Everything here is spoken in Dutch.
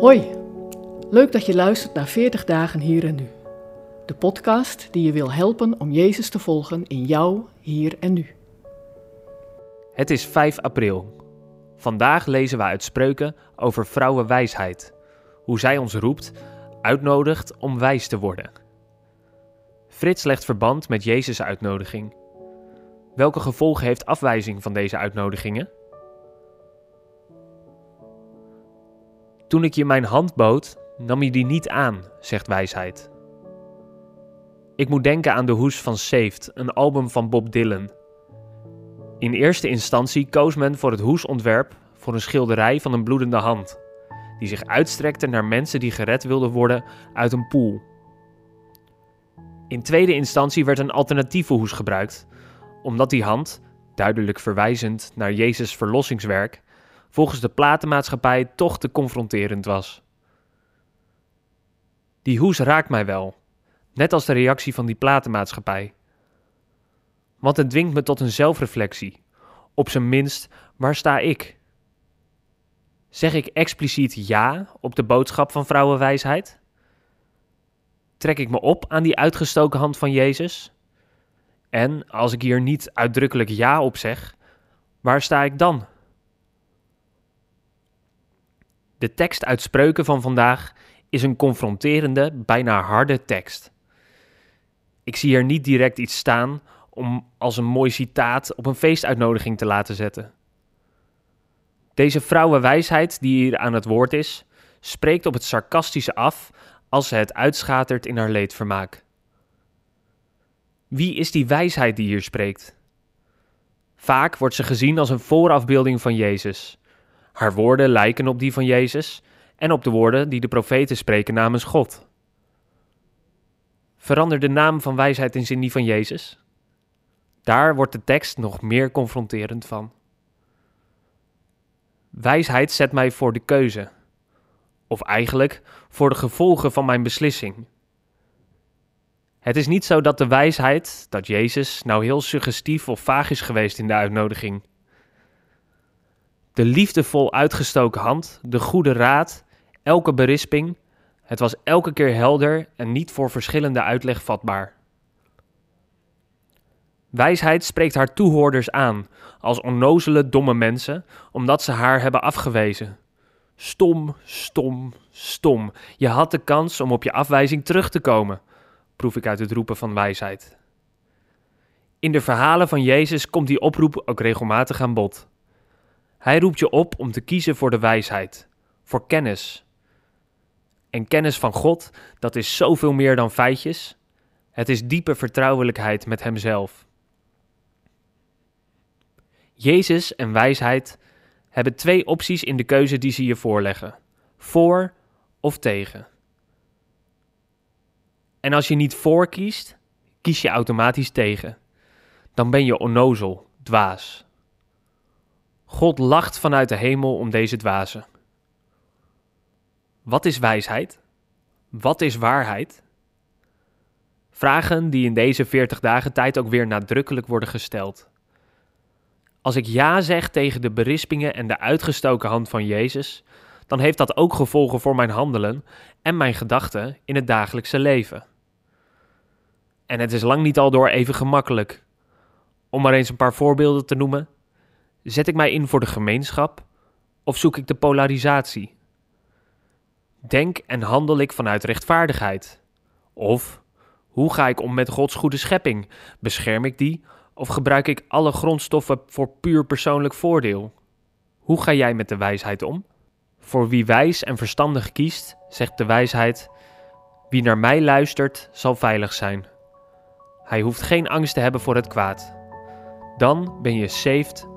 Hoi, leuk dat je luistert naar 40 dagen hier en nu. De podcast die je wil helpen om Jezus te volgen in jou, hier en nu. Het is 5 april. Vandaag lezen we uit spreuken over vrouwenwijsheid. Hoe zij ons roept, uitnodigt om wijs te worden. Frits legt verband met Jezus' uitnodiging. Welke gevolgen heeft afwijzing van deze uitnodigingen? Toen ik je mijn hand bood, nam je die niet aan, zegt wijsheid. Ik moet denken aan de hoes van Saved, een album van Bob Dylan. In eerste instantie koos men voor het hoesontwerp voor een schilderij van een bloedende hand, die zich uitstrekte naar mensen die gered wilden worden uit een poel. In tweede instantie werd een alternatieve hoes gebruikt, omdat die hand, duidelijk verwijzend naar Jezus' verlossingswerk, volgens de platenmaatschappij toch te confronterend was. Die hoes raakt mij wel, net als de reactie van die platenmaatschappij. Want het dwingt me tot een zelfreflectie. Op zijn minst, waar sta ik? Zeg ik expliciet ja op de boodschap van vrouwenwijsheid? Trek ik me op aan die uitgestoken hand van Jezus? En als ik hier niet uitdrukkelijk ja op zeg, waar sta ik dan? De tekst uit Spreuken van vandaag is een confronterende, bijna harde tekst. Ik zie er niet direct iets staan om als een mooi citaat op een feestuitnodiging te laten zetten. Deze vrouwenwijsheid die hier aan het woord is, spreekt op het sarcastische af als ze het uitschatert in haar leedvermaak. Wie is die wijsheid die hier spreekt? Vaak wordt ze gezien als een voorafbeelding van Jezus. Haar woorden lijken op die van Jezus en op de woorden die de profeten spreken namens God. Verander de naam van wijsheid in die van Jezus? Daar wordt de tekst nog meer confronterend van. Wijsheid zet mij voor de keuze, of eigenlijk voor de gevolgen van mijn beslissing. Het is niet zo dat de wijsheid, dat Jezus, nou heel suggestief of vaag is geweest in de uitnodiging. De liefdevol uitgestoken hand, de goede raad, elke berisping, het was elke keer helder en niet voor verschillende uitleg vatbaar. Wijsheid spreekt haar toehoorders aan als onnozele, domme mensen, omdat ze haar hebben afgewezen. Stom, stom, stom. Je had de kans om op je afwijzing terug te komen, proef ik uit het roepen van wijsheid. In de verhalen van Jezus komt die oproep ook regelmatig aan bod. Hij roept je op om te kiezen voor de wijsheid, voor kennis. En kennis van God, dat is zoveel meer dan feitjes. Het is diepe vertrouwelijkheid met Hemzelf. Jezus en wijsheid hebben twee opties in de keuze die ze je voorleggen: voor of tegen. En als je niet voor kiest, kies je automatisch tegen. Dan ben je onnozel, dwaas. God lacht vanuit de hemel om deze dwazen. Wat is wijsheid? Wat is waarheid? Vragen die in deze 40 dagen tijd ook weer nadrukkelijk worden gesteld. Als ik ja zeg tegen de berispingen en de uitgestoken hand van Jezus, dan heeft dat ook gevolgen voor mijn handelen en mijn gedachten in het dagelijkse leven. En het is lang niet al door even gemakkelijk. Om maar eens een paar voorbeelden te noemen. Zet ik mij in voor de gemeenschap of zoek ik de polarisatie? Denk en handel ik vanuit rechtvaardigheid? Of hoe ga ik om met Gods goede schepping? Bescherm ik die of gebruik ik alle grondstoffen voor puur persoonlijk voordeel? Hoe ga jij met de wijsheid om? Voor wie wijs en verstandig kiest, zegt de wijsheid: Wie naar mij luistert, zal veilig zijn. Hij hoeft geen angst te hebben voor het kwaad. Dan ben je saved